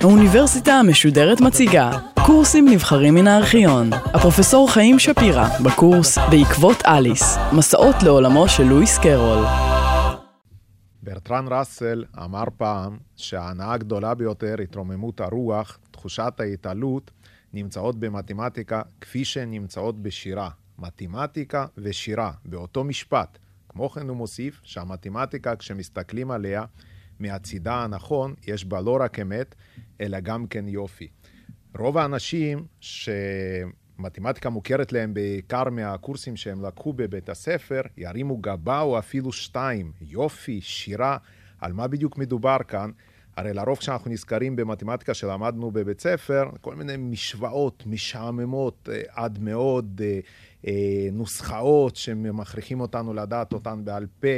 האוניברסיטה המשודרת מציגה קורסים נבחרים מן הארכיון. הפרופסור חיים שפירא בקורס בעקבות אליס, מסעות לעולמו של לואיס קרול. ברטרן ראסל אמר פעם שההנאה הגדולה ביותר, התרוממות הרוח, תחושת ההתעלות, נמצאות במתמטיקה כפי שהן נמצאות בשירה. מתמטיקה ושירה, באותו משפט. כמו כן הוא מוסיף שהמתמטיקה, כשמסתכלים עליה מהצידה הנכון, יש בה לא רק אמת, אלא גם כן יופי. רוב האנשים שמתמטיקה מוכרת להם בעיקר מהקורסים שהם לקחו בבית הספר, ירימו גבה או אפילו שתיים, יופי, שירה, על מה בדיוק מדובר כאן? הרי לרוב כשאנחנו נזכרים במתמטיקה שלמדנו בבית ספר, כל מיני משוואות משעממות אה, עד מאוד, אה, אה, נוסחאות שמכריחים אותנו לדעת אותן בעל פה,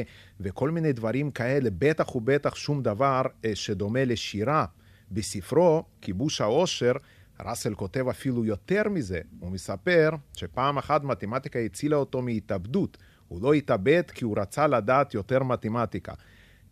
וכל מיני דברים כאלה, בטח ובטח שום דבר שדומה לשירה. בספרו, כיבוש העושר, ראסל כותב אפילו יותר מזה. הוא מספר שפעם אחת מתמטיקה הצילה אותו מהתאבדות. הוא לא התאבד כי הוא רצה לדעת יותר מתמטיקה.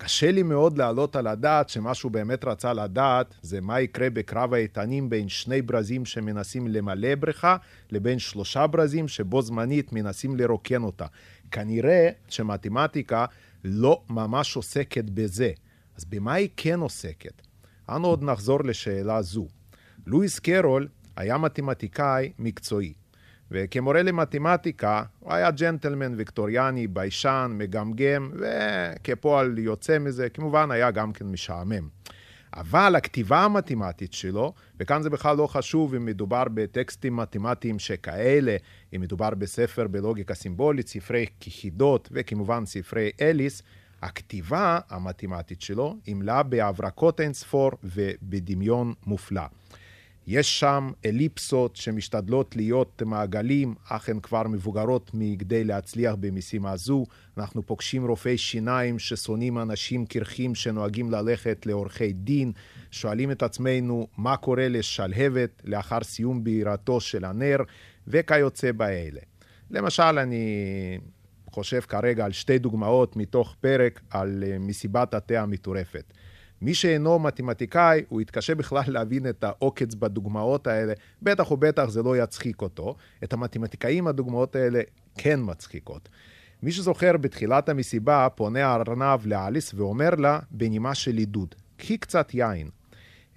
קשה לי מאוד להעלות על הדעת שמה שהוא באמת רצה לדעת זה מה יקרה בקרב האיתנים בין שני ברזים שמנסים למלא בריכה לבין שלושה ברזים שבו זמנית מנסים לרוקן אותה. כנראה שמתמטיקה לא ממש עוסקת בזה. אז במה היא כן עוסקת? אנו עוד נחזור לשאלה זו. לואיס קרול היה מתמטיקאי מקצועי. וכמורה למתמטיקה הוא היה ג'נטלמן ויקטוריאני, ביישן, מגמגם, וכפועל יוצא מזה, כמובן היה גם כן משעמם. אבל הכתיבה המתמטית שלו, וכאן זה בכלל לא חשוב אם מדובר בטקסטים מתמטיים שכאלה, אם מדובר בספר בלוגיקה סימבולית, ספרי כחידות וכמובן ספרי אליס, הכתיבה המתמטית שלו עמלה בהברקות אינספור ובדמיון מופלא. יש שם אליפסות שמשתדלות להיות מעגלים, אך הן כבר מבוגרות מכדי להצליח במשימה זו. אנחנו פוגשים רופאי שיניים ששונאים אנשים קרחים שנוהגים ללכת לעורכי דין, שואלים את עצמנו מה קורה לשלהבת לאחר סיום בעירתו של הנר, וכיוצא באלה. למשל, אני חושב כרגע על שתי דוגמאות מתוך פרק על אה, מסיבת התה המטורפת. מי שאינו מתמטיקאי, הוא יתקשה בכלל להבין את העוקץ בדוגמאות האלה, בטח ובטח זה לא יצחיק אותו. את המתמטיקאים הדוגמאות האלה כן מצחיקות. מי שזוכר, בתחילת המסיבה פונה הארנב לאליס ואומר לה, בנימה של עידוד, קחי קצת יין.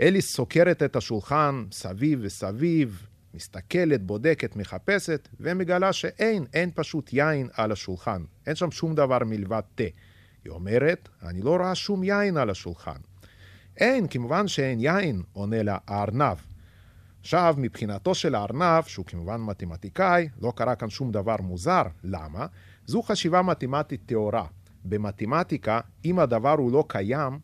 אליס סוקרת את השולחן סביב וסביב, מסתכלת, בודקת, מחפשת, ומגלה שאין, אין פשוט יין על השולחן. אין שם שום דבר מלבד תה. היא אומרת, אני לא רואה שום יין על השולחן. אין, כמובן שאין יין, עונה לה הארנב. עכשיו, מבחינתו של הארנב, שהוא כמובן מתמטיקאי, לא קרה כאן שום דבר מוזר. למה? זו חשיבה מתמטית טהורה. במתמטיקה, אם הדבר הוא לא קיים,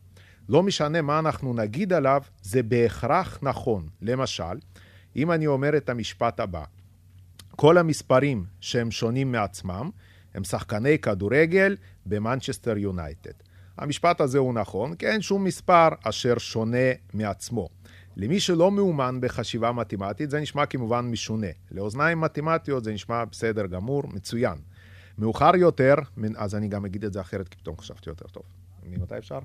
לא משנה מה אנחנו נגיד עליו, זה בהכרח נכון. למשל, אם אני אומר את המשפט הבא, כל המספרים שהם שונים מעצמם, הם שחקני כדורגל במנצ'סטר יונייטד. המשפט הזה הוא נכון, כי אין שום מספר אשר שונה מעצמו. למי שלא מאומן בחשיבה מתמטית, זה נשמע כמובן משונה. לאוזניים מתמטיות זה נשמע בסדר גמור, מצוין. מאוחר יותר, אז אני גם אגיד את זה אחרת, כי פתאום חשבתי יותר טוב. ממתי אפשר?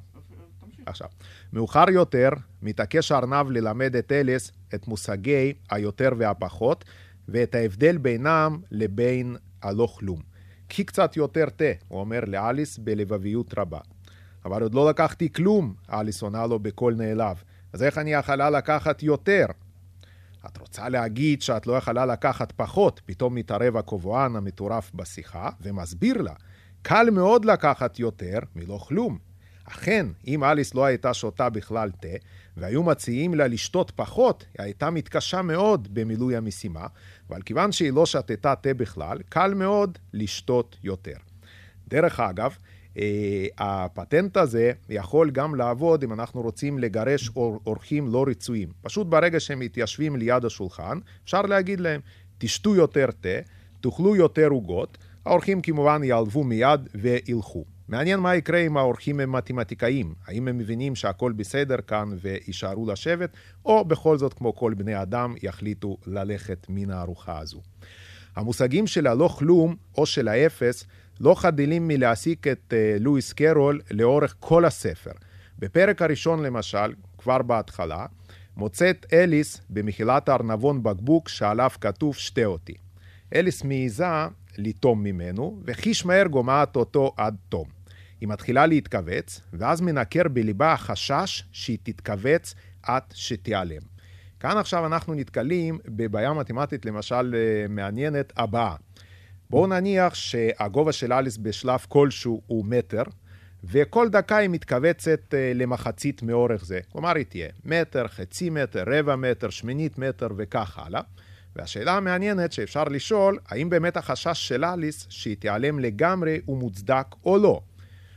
עכשיו, מאוחר יותר מתעקש ארנב ללמד את אליס את מושגי היותר והפחות, ואת ההבדל בינם לבין הלא כלום. קחי קצת יותר תה, הוא אומר לאליס בלבביות רבה. אבל עוד לא לקחתי כלום, אליס עונה לו בקול נעלב. אז איך אני יכולה לקחת יותר? את רוצה להגיד שאת לא יכולה לקחת פחות, פתאום מתערב הקובוען המטורף בשיחה, ומסביר לה, קל מאוד לקחת יותר מלא כלום. אכן, אם אליס לא הייתה שותה בכלל תה, והיו מציעים לה לשתות פחות, היא הייתה מתקשה מאוד במילוי המשימה, אבל כיוון שהיא לא שתתה תה בכלל, קל מאוד לשתות יותר. דרך אגב, הפטנט הזה יכול גם לעבוד אם אנחנו רוצים לגרש אורחים לא רצויים. פשוט ברגע שהם מתיישבים ליד השולחן, אפשר להגיד להם, תשתו יותר תה, תאכלו יותר עוגות, האורחים כמובן יעלבו מיד וילכו. מעניין מה יקרה אם האורחים הם מתמטיקאים, האם הם מבינים שהכל בסדר כאן ויישארו לשבת, או בכל זאת, כמו כל בני אדם, יחליטו ללכת מן הארוחה הזו. המושגים של הלא כלום או של האפס לא חדלים מלהעסיק את uh, לואיס קרול לאורך כל הספר. בפרק הראשון למשל, כבר בהתחלה, מוצאת אליס במחילת הארנבון בקבוק שעליו כתוב שתה אותי. אליס מעיזה לטום ממנו, וחיש מהר גומעת אותו עד תום. היא מתחילה להתכווץ, ואז מנקר בליבה החשש שהיא תתכווץ עד שתיעלם. כאן עכשיו אנחנו נתקלים בבעיה מתמטית למשל אה, מעניינת הבאה. בואו נניח שהגובה של אליס בשלב כלשהו הוא מטר, וכל דקה היא מתכווצת אה, למחצית מאורך זה. כלומר, היא תהיה מטר, חצי מטר, רבע מטר, שמינית מטר וכך הלאה. והשאלה המעניינת שאפשר לשאול, האם באמת החשש של אליס שהיא תיעלם לגמרי הוא מוצדק או לא.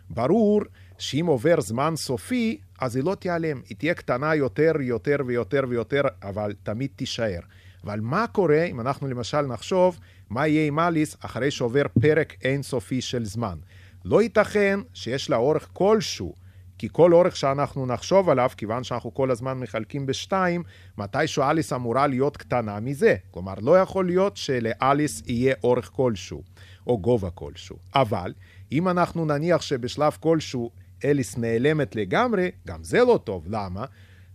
ברור שאם עובר זמן סופי, אז היא לא תיעלם. היא תהיה קטנה יותר, יותר ויותר ויותר, אבל תמיד תישאר. אבל מה קורה אם אנחנו למשל נחשוב מה יהיה עם אליס אחרי שעובר פרק אינסופי של זמן? לא ייתכן שיש לה אורך כלשהו, כי כל אורך שאנחנו נחשוב עליו, כיוון שאנחנו כל הזמן מחלקים בשתיים, מתישהו אליס אמורה להיות קטנה מזה. כלומר, לא יכול להיות שלאליס יהיה אורך כלשהו, או גובה כלשהו. אבל, אם אנחנו נניח שבשלב כלשהו אליס נעלמת לגמרי, גם זה לא טוב. למה?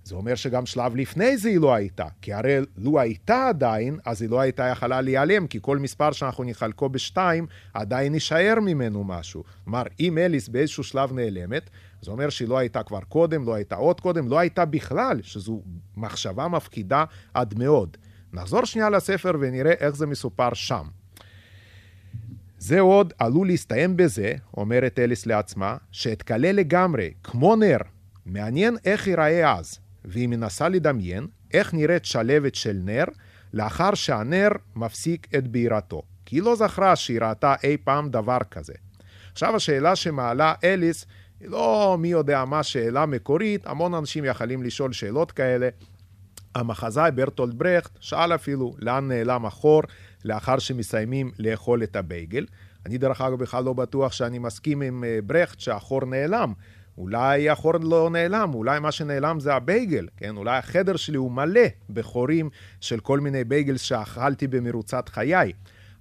זה אומר שגם שלב לפני זה היא לא הייתה, כי הרי לו הייתה עדיין, אז היא לא הייתה יכלה להיעלם, כי כל מספר שאנחנו נחלקו בשתיים, עדיין יישאר ממנו משהו. כלומר, אם אליס באיזשהו שלב נעלמת, זה אומר שהיא לא הייתה כבר קודם, לא הייתה עוד קודם, לא הייתה בכלל, שזו מחשבה מפחידה עד מאוד. נחזור שנייה לספר ונראה איך זה מסופר שם. זה עוד עלול להסתיים בזה, אומרת אליס לעצמה, שאתקלה לגמרי, כמו נר. מעניין איך ייראה אז. והיא מנסה לדמיין איך נראית שלבת של נר לאחר שהנר מפסיק את בעירתו. כי היא לא זכרה שהיא ראתה אי פעם דבר כזה. עכשיו השאלה שמעלה אליס היא לא מי יודע מה שאלה מקורית, המון אנשים יכולים לשאול שאלות כאלה. המחזאי ברטולד ברכט שאל אפילו לאן נעלם החור לאחר שמסיימים לאכול את הבייגל. אני דרך אגב בכלל לא בטוח שאני מסכים עם אה, ברכט שהחור נעלם. אולי החור לא נעלם, אולי מה שנעלם זה הבייגל, כן? אולי החדר שלי הוא מלא בחורים של כל מיני בייגלס שאכלתי במרוצת חיי.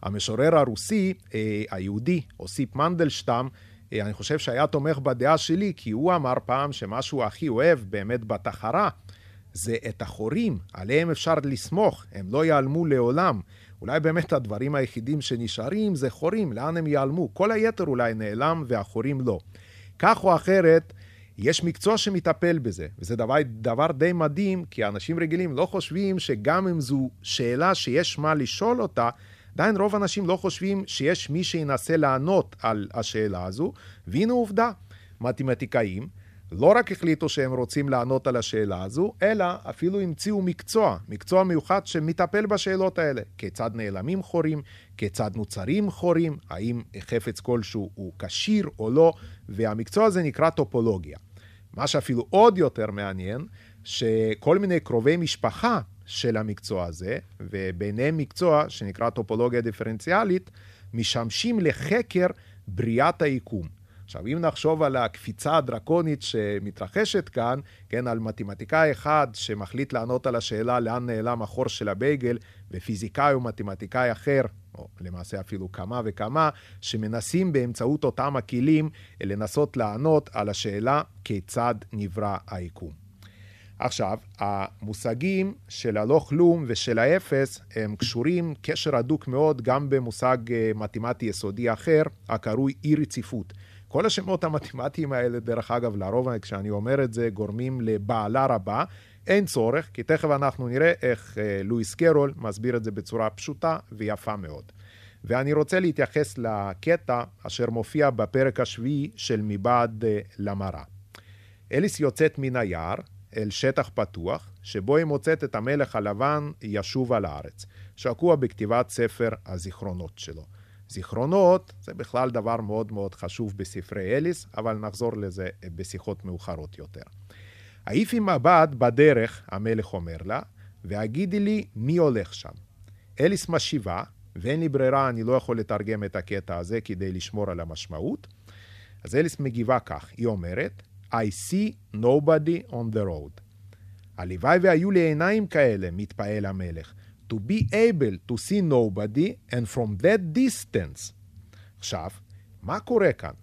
המשורר הרוסי, אה, היהודי, אוסיפ מנדלשטם, אה, אני חושב שהיה תומך בדעה שלי, כי הוא אמר פעם שמה שהוא הכי אוהב באמת בתחרה, זה את החורים, עליהם אפשר לסמוך, הם לא ייעלמו לעולם. אולי באמת הדברים היחידים שנשארים זה חורים, לאן הם ייעלמו? כל היתר אולי נעלם והחורים לא. כך או אחרת, יש מקצוע שמטפל בזה, וזה דבר, דבר די מדהים, כי אנשים רגילים לא חושבים שגם אם זו שאלה שיש מה לשאול אותה, עדיין רוב האנשים לא חושבים שיש מי שינסה לענות על השאלה הזו, והנה עובדה, מתמטיקאים לא רק החליטו שהם רוצים לענות על השאלה הזו, אלא אפילו המציאו מקצוע, מקצוע מיוחד שמטפל בשאלות האלה. כיצד נעלמים חורים, כיצד נוצרים חורים, האם חפץ כלשהו הוא כשיר או לא, והמקצוע הזה נקרא טופולוגיה. מה שאפילו עוד יותר מעניין, שכל מיני קרובי משפחה של המקצוע הזה, וביניהם מקצוע שנקרא טופולוגיה דיפרנציאלית, משמשים לחקר בריאת היקום. עכשיו, אם נחשוב על הקפיצה הדרקונית שמתרחשת כאן, כן, על מתמטיקאי אחד שמחליט לענות על השאלה לאן נעלם החור של הבייגל, ופיזיקאי או מתמטיקאי אחר, או למעשה אפילו כמה וכמה, שמנסים באמצעות אותם הכלים לנסות לענות על השאלה כיצד נברא היקום. עכשיו, המושגים של הלא כלום ושל האפס הם קשורים קשר הדוק מאוד גם במושג אה, מתמטי יסודי אחר, הקרוי אי רציפות. כל השמות המתמטיים האלה, דרך אגב, לרוב כשאני אומר את זה, גורמים לבעלה רבה. אין צורך, כי תכף אנחנו נראה איך אה, לואיס קרול מסביר את זה בצורה פשוטה ויפה מאוד. ואני רוצה להתייחס לקטע אשר מופיע בפרק השביעי של מבעד אה, למראה. אליס יוצאת מן היער אל שטח פתוח, שבו היא מוצאת את המלך הלבן ישוב על הארץ, שקוע בכתיבת ספר הזיכרונות שלו. זיכרונות זה בכלל דבר מאוד מאוד חשוב בספרי אליס, אבל נחזור לזה בשיחות מאוחרות יותר. העיפי מבט בדרך, המלך אומר לה, והגידי לי מי הולך שם. אליס משיבה, ואין לי ברירה, אני לא יכול לתרגם את הקטע הזה כדי לשמור על המשמעות. אז אליס מגיבה כך, היא אומרת, I see nobody on the road. הלוואי והיו לי עיניים כאלה, מתפעל המלך. To be able to see nobody and from that distance. עכשיו, מה קורה כאן?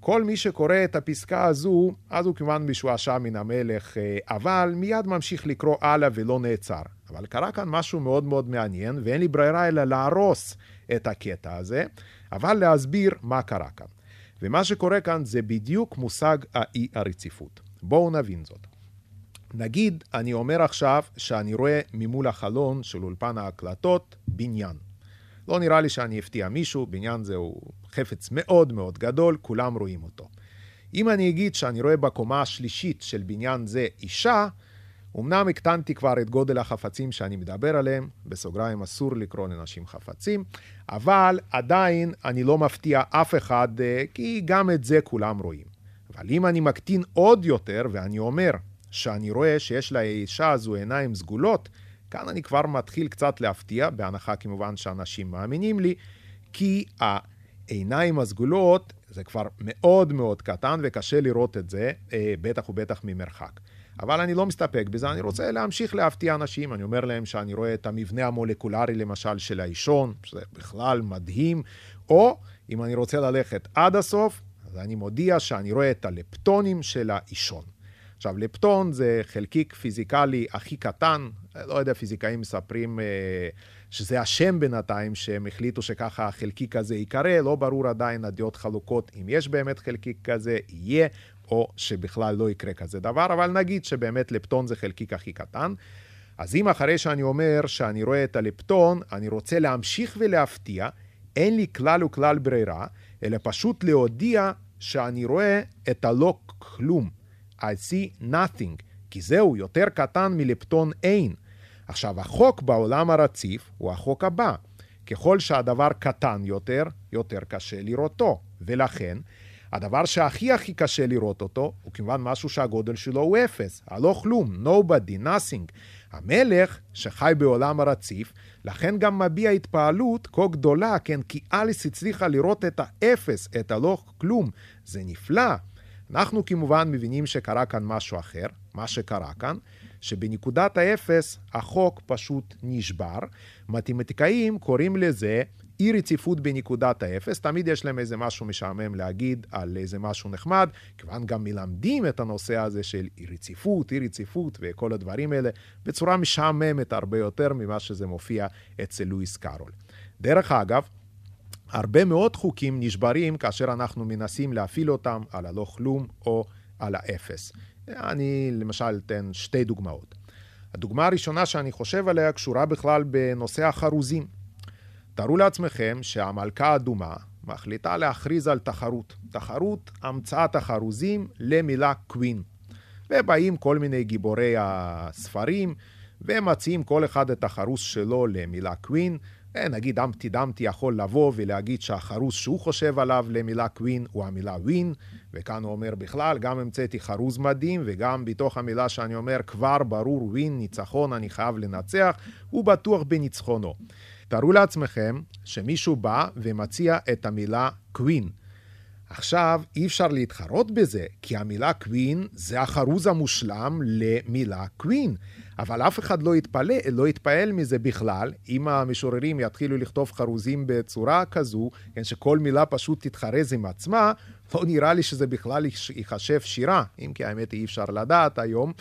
כל מי שקורא את הפסקה הזו, אז הוא כמובן משועשע מן המלך, אה, אבל מיד ממשיך לקרוא הלאה ולא נעצר. אבל קרה כאן משהו מאוד מאוד מעניין, ואין לי ברירה אלא להרוס את הקטע הזה, אבל להסביר מה קרה כאן. ומה שקורה כאן זה בדיוק מושג האי הרציפות. בואו נבין זאת. נגיד, אני אומר עכשיו שאני רואה ממול החלון של אולפן ההקלטות בניין. לא נראה לי שאני אפתיע מישהו, בניין זהו חפץ מאוד מאוד גדול, כולם רואים אותו. אם אני אגיד שאני רואה בקומה השלישית של בניין זה אישה, אמנם הקטנתי כבר את גודל החפצים שאני מדבר עליהם, בסוגריים אסור לקרוא לנשים חפצים, אבל עדיין אני לא מפתיע אף אחד, אה, כי גם את זה כולם רואים. אבל אם אני מקטין עוד יותר, ואני אומר שאני רואה שיש לאישה הזו עיניים סגולות, כאן אני כבר מתחיל קצת להפתיע, בהנחה כמובן שאנשים מאמינים לי, כי העיניים הסגולות זה כבר מאוד מאוד קטן וקשה לראות את זה, אה, בטח ובטח ממרחק. אבל אני לא מסתפק בזה, אני רוצה להמשיך להפתיע אנשים. אני אומר להם שאני רואה את המבנה המולקולרי, למשל, של האישון, שזה בכלל מדהים, או אם אני רוצה ללכת עד הסוף, אז אני מודיע שאני רואה את הלפטונים של האישון. עכשיו, לפטון זה חלקיק פיזיקלי הכי קטן, לא יודע, פיזיקאים מספרים אה, שזה השם בינתיים, שהם החליטו שככה החלקיק הזה ייקרא, לא ברור עדיין הדעות חלוקות אם יש באמת חלקיק כזה, יהיה, או שבכלל לא יקרה כזה דבר, אבל נגיד שבאמת לפטון זה חלקיק הכי קטן. אז אם אחרי שאני אומר שאני רואה את הלפטון, אני רוצה להמשיך ולהפתיע, אין לי כלל וכלל ברירה, אלא פשוט להודיע שאני רואה את הלא כלום. I see nothing, כי זהו יותר קטן מלפטון אין. עכשיו, החוק בעולם הרציף הוא החוק הבא. ככל שהדבר קטן יותר, יותר קשה לראותו. ולכן, הדבר שהכי הכי קשה לראות אותו, הוא כמובן משהו שהגודל שלו הוא אפס. הלא כלום, nobody, nothing. המלך, שחי בעולם הרציף, לכן גם מביע התפעלות כה גדולה, כן, כי אליס הצליחה לראות את האפס, את הלא כלום. זה נפלא. אנחנו כמובן מבינים שקרה כאן משהו אחר, מה שקרה כאן, שבנקודת האפס החוק פשוט נשבר. מתמטיקאים קוראים לזה אי רציפות בנקודת האפס, תמיד יש להם איזה משהו משעמם להגיד על איזה משהו נחמד, כיוון גם מלמדים את הנושא הזה של אי רציפות, אי רציפות וכל הדברים האלה בצורה משעממת הרבה יותר ממה שזה מופיע אצל לואיס קארול. דרך אגב, הרבה מאוד חוקים נשברים כאשר אנחנו מנסים להפעיל אותם על הלא כלום או על האפס. אני למשל אתן שתי דוגמאות. הדוגמה הראשונה שאני חושב עליה קשורה בכלל בנושא החרוזים. תארו לעצמכם שהמלכה האדומה מחליטה להכריז על תחרות. תחרות המצאת החרוזים למילה קווין. ובאים כל מיני גיבורי הספרים ומציעים כל אחד את החרוז שלו למילה קווין. נגיד אמפטי דמפטי יכול לבוא ולהגיד שהחרוז שהוא חושב עליו למילה קווין הוא המילה ווין, וכאן הוא אומר בכלל, גם המצאתי חרוז מדהים, וגם בתוך המילה שאני אומר כבר ברור ווין, ניצחון, אני חייב לנצח, הוא בטוח בניצחונו. תארו לעצמכם שמישהו בא ומציע את המילה קווין. עכשיו, אי אפשר להתחרות בזה, כי המילה קווין זה החרוז המושלם למילה קווין. אבל אף אחד לא יתפלא, לא יתפעל מזה בכלל, אם המשוררים יתחילו לכתוב חרוזים בצורה כזו, כן, שכל מילה פשוט תתחרז עם עצמה, לא נראה לי שזה בכלל ייחשב שירה, אם כי האמת אי אפשר לדעת היום.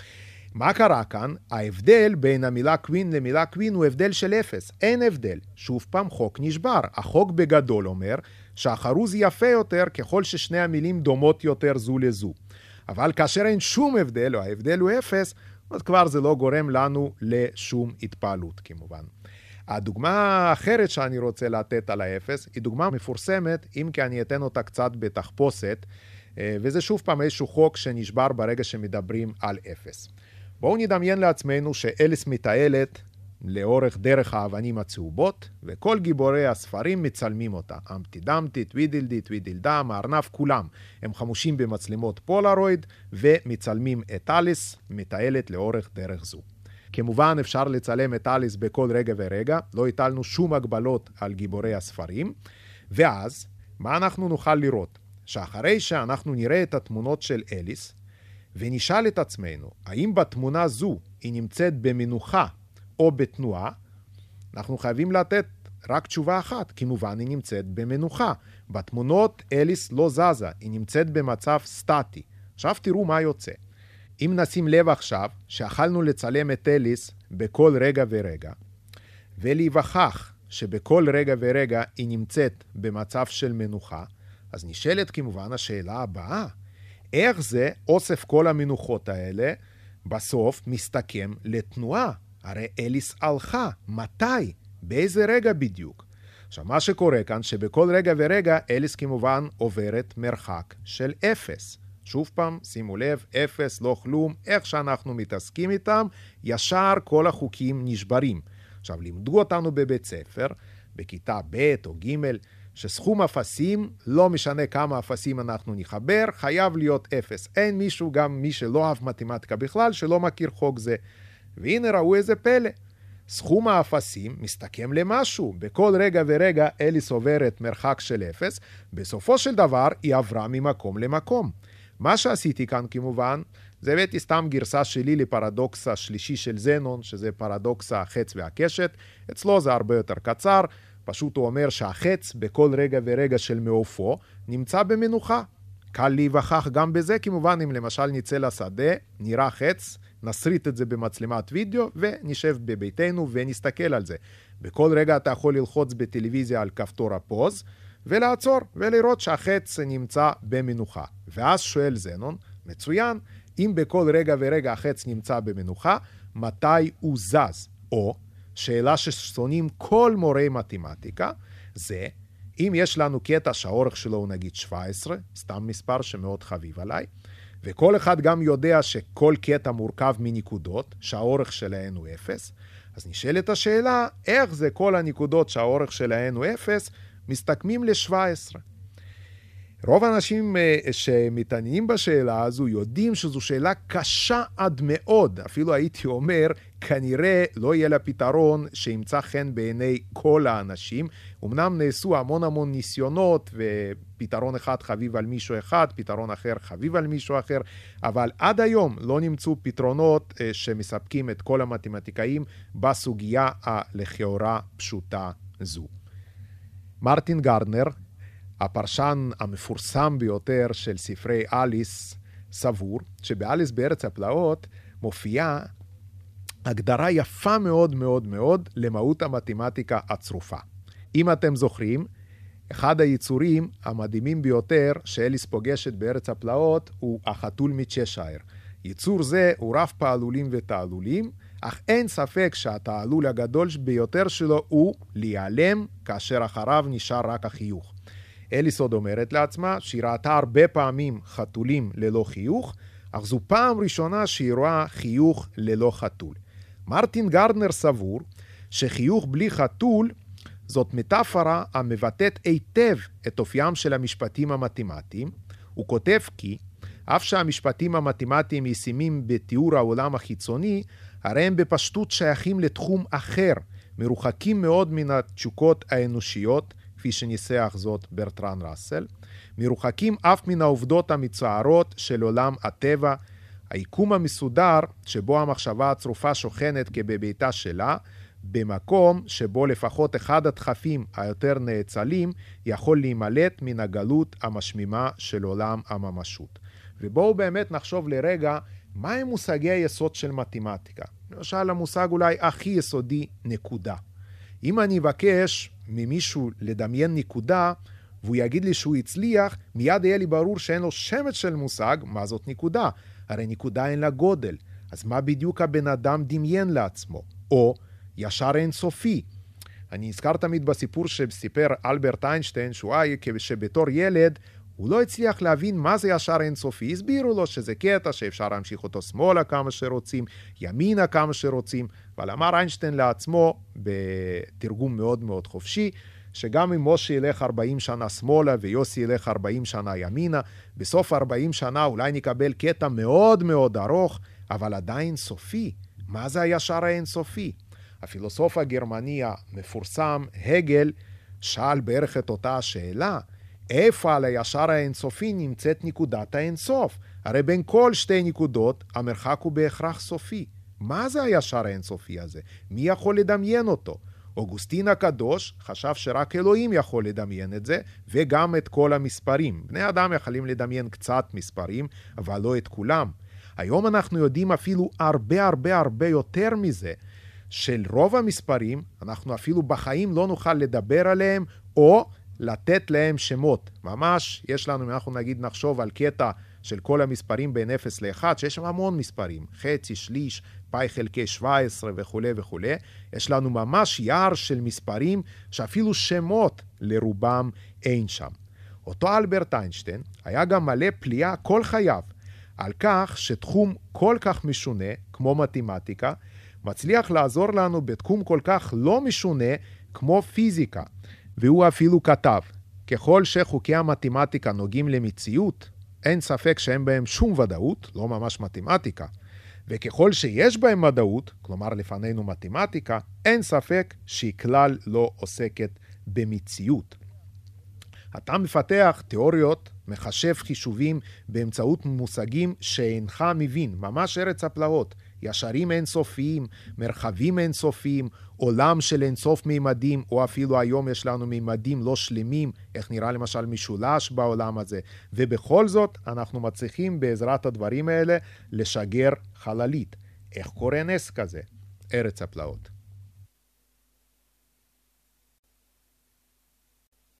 מה קרה כאן? ההבדל בין המילה קווין למילה קווין הוא הבדל של אפס. אין הבדל. שוב פעם, חוק נשבר. החוק בגדול אומר שהחרוז יפה יותר ככל ששני המילים דומות יותר זו לזו. אבל כאשר אין שום הבדל, או ההבדל הוא אפס, אז כבר זה לא גורם לנו לשום התפעלות כמובן. הדוגמה האחרת שאני רוצה לתת על האפס היא דוגמה מפורסמת, אם כי אני אתן אותה קצת בתחפושת, אה, וזה שוב פעם איזשהו חוק שנשבר ברגע שמדברים על אפס. בואו נדמיין לעצמנו שאליס מתעלת לאורך דרך האבנים הצהובות, וכל גיבורי הספרים מצלמים אותה. אמפטי דמפטי, טווידלדי, טווידלדם, הארנב, כולם. הם חמושים במצלמות פולרויד, ומצלמים את אליס, מטיילת לאורך דרך זו. כמובן אפשר לצלם את אליס בכל רגע ורגע, לא הטלנו שום הגבלות על גיבורי הספרים, ואז, מה אנחנו נוכל לראות? שאחרי שאנחנו נראה את התמונות של אליס, ונשאל את עצמנו, האם בתמונה זו היא נמצאת במנוחה או בתנועה, אנחנו חייבים לתת רק תשובה אחת, כמובן היא נמצאת במנוחה. בתמונות אליס לא זזה, היא נמצאת במצב סטטי. עכשיו תראו מה יוצא. אם נשים לב עכשיו שאכלנו לצלם את אליס בכל רגע ורגע, ולהיווכח שבכל רגע ורגע היא נמצאת במצב של מנוחה, אז נשאלת כמובן השאלה הבאה, איך זה אוסף כל המנוחות האלה בסוף מסתכם לתנועה? הרי אליס הלכה, מתי? באיזה רגע בדיוק? עכשיו, מה שקורה כאן, שבכל רגע ורגע אליס כמובן עוברת מרחק של אפס. שוב פעם, שימו לב, אפס, לא כלום, איך שאנחנו מתעסקים איתם, ישר כל החוקים נשברים. עכשיו, לימדו אותנו בבית ספר, בכיתה ב' או ג', שסכום אפסים, לא משנה כמה אפסים אנחנו נחבר, חייב להיות אפס. אין מישהו, גם מי שלא אהב מתמטיקה בכלל, שלא מכיר חוק זה. והנה ראו איזה פלא. סכום האפסים מסתכם למשהו. בכל רגע ורגע אליס עוברת מרחק של אפס, בסופו של דבר היא עברה ממקום למקום. מה שעשיתי כאן כמובן, זה הבאתי סתם גרסה שלי לפרדוקס השלישי של זנון, שזה פרדוקס החץ והקשת. אצלו זה הרבה יותר קצר, פשוט הוא אומר שהחץ בכל רגע ורגע של מעופו נמצא במנוחה. קל להיווכח גם בזה, כמובן, אם למשל נצא לשדה, נראה חץ, נסריט את זה במצלמת וידאו ונשב בביתנו ונסתכל על זה. בכל רגע אתה יכול ללחוץ בטלוויזיה על כפתור הפוז ולעצור ולראות שהחץ נמצא במנוחה. ואז שואל זנון, מצוין, אם בכל רגע ורגע החץ נמצא במנוחה, מתי הוא זז? או, שאלה ששונאים כל מורי מתמטיקה, זה אם יש לנו קטע שהאורך שלו הוא נגיד 17, סתם מספר שמאוד חביב עליי, וכל אחד גם יודע שכל קטע מורכב מנקודות, שהאורך שלהן הוא 0, אז נשאלת השאלה, איך זה כל הנקודות שהאורך שלהן הוא 0, מסתכמים ל-17. רוב האנשים אה, שמתעניינים בשאלה הזו יודעים שזו שאלה קשה עד מאוד, אפילו הייתי אומר, כנראה לא יהיה לה פתרון שימצא חן בעיני כל האנשים. אמנם נעשו המון המון ניסיונות, ופתרון אחד חביב על מישהו אחד, פתרון אחר חביב על מישהו אחר, אבל עד היום לא נמצאו פתרונות אה, שמספקים את כל המתמטיקאים בסוגיה הלכאורה פשוטה זו. מרטין גרדנר, הפרשן המפורסם ביותר של ספרי אליס, סבור שבאליס בארץ הפלאות מופיעה הגדרה יפה מאוד מאוד מאוד למהות המתמטיקה הצרופה. אם אתם זוכרים, אחד היצורים המדהימים ביותר שאליס פוגשת בארץ הפלאות הוא החתול מצ'שייר. יצור זה הוא רב פעלולים ותעלולים, אך אין ספק שהתעלול הגדול ביותר שלו הוא להיעלם, כאשר אחריו נשאר רק החיוך. אליס עוד אומרת לעצמה שהיא ראתה הרבה פעמים חתולים ללא חיוך, אך זו פעם ראשונה שהיא רואה חיוך ללא חתול. מרטין גרדנר סבור שחיוך בלי חתול זאת מטאפורה המבטאת היטב את אופיים של המשפטים המתמטיים. הוא כותב כי אף שהמשפטים המתמטיים ישימים בתיאור העולם החיצוני, הרי הם בפשטות שייכים לתחום אחר, מרוחקים מאוד מן התשוקות האנושיות, כפי שניסח זאת ברטרן ראסל, מרוחקים אף מן העובדות המצערות של עולם הטבע, היקום המסודר שבו המחשבה הצרופה שוכנת כבביתה שלה, במקום שבו לפחות אחד הדחפים היותר נאצלים יכול להימלט מן הגלות המשמימה של עולם הממשות. ובואו באמת נחשוב לרגע מהם מושגי היסוד של מתמטיקה. למשל, המושג אולי הכי יסודי, נקודה. אם אני אבקש ממישהו לדמיין נקודה, והוא יגיד לי שהוא הצליח, מיד יהיה לי ברור שאין לו שמץ של מושג מה זאת נקודה. הרי נקודה אין לה גודל. אז מה בדיוק הבן אדם דמיין לעצמו? או ישר אינסופי. אני נזכר תמיד בסיפור שסיפר אלברט איינשטיין, שהוא היה שבתור ילד הוא לא הצליח להבין מה זה ישר אינסופי. הסבירו לו שזה קטע שאפשר להמשיך אותו שמאלה כמה שרוצים, ימינה כמה שרוצים, אבל אמר איינשטיין לעצמו, בתרגום מאוד מאוד חופשי, שגם אם משה ילך 40 שנה שמאלה ויוסי ילך 40 שנה ימינה, בסוף 40 שנה אולי נקבל קטע מאוד מאוד ארוך, אבל עדיין סופי. מה זה הישר האינסופי? הפילוסוף הגרמני המפורסם, הגל, שאל בערך את אותה השאלה, איפה על הישר האינסופי נמצאת נקודת האינסוף? הרי בין כל שתי נקודות המרחק הוא בהכרח סופי. מה זה הישר האינסופי הזה? מי יכול לדמיין אותו? אוגוסטין הקדוש חשב שרק אלוהים יכול לדמיין את זה, וגם את כל המספרים. בני אדם יכולים לדמיין קצת מספרים, אבל לא את כולם. היום אנחנו יודעים אפילו הרבה הרבה הרבה יותר מזה. של רוב המספרים, אנחנו אפילו בחיים לא נוכל לדבר עליהם, או לתת להם שמות. ממש, יש לנו, אם אנחנו נגיד נחשוב על קטע של כל המספרים בין 0 ל-1, שיש שם המון מספרים, חצי, שליש, פאי חלקי 17 וכולי וכולי, יש לנו ממש יער של מספרים שאפילו שמות לרובם אין שם. אותו אלברט איינשטיין היה גם מלא פליאה כל חייו על כך שתחום כל כך משונה, כמו מתמטיקה, מצליח לעזור לנו בתחום כל כך לא משונה כמו פיזיקה. והוא אפילו כתב, ככל שחוקי המתמטיקה נוגעים למציאות, אין ספק שאין בהם שום ודאות, לא ממש מתמטיקה. וככל שיש בהם ודאות, כלומר לפנינו מתמטיקה, אין ספק שהיא כלל לא עוסקת במציאות. אתה מפתח תיאוריות, מחשב חישובים באמצעות מושגים שאינך מבין, ממש ארץ הפלאות. ישרים אינסופיים, מרחבים אינסופיים, עולם של אינסוף מימדים, או אפילו היום יש לנו מימדים לא שלמים, איך נראה למשל משולש בעולם הזה, ובכל זאת אנחנו מצליחים בעזרת הדברים האלה לשגר חללית. איך קורה נס כזה? ארץ הפלאות.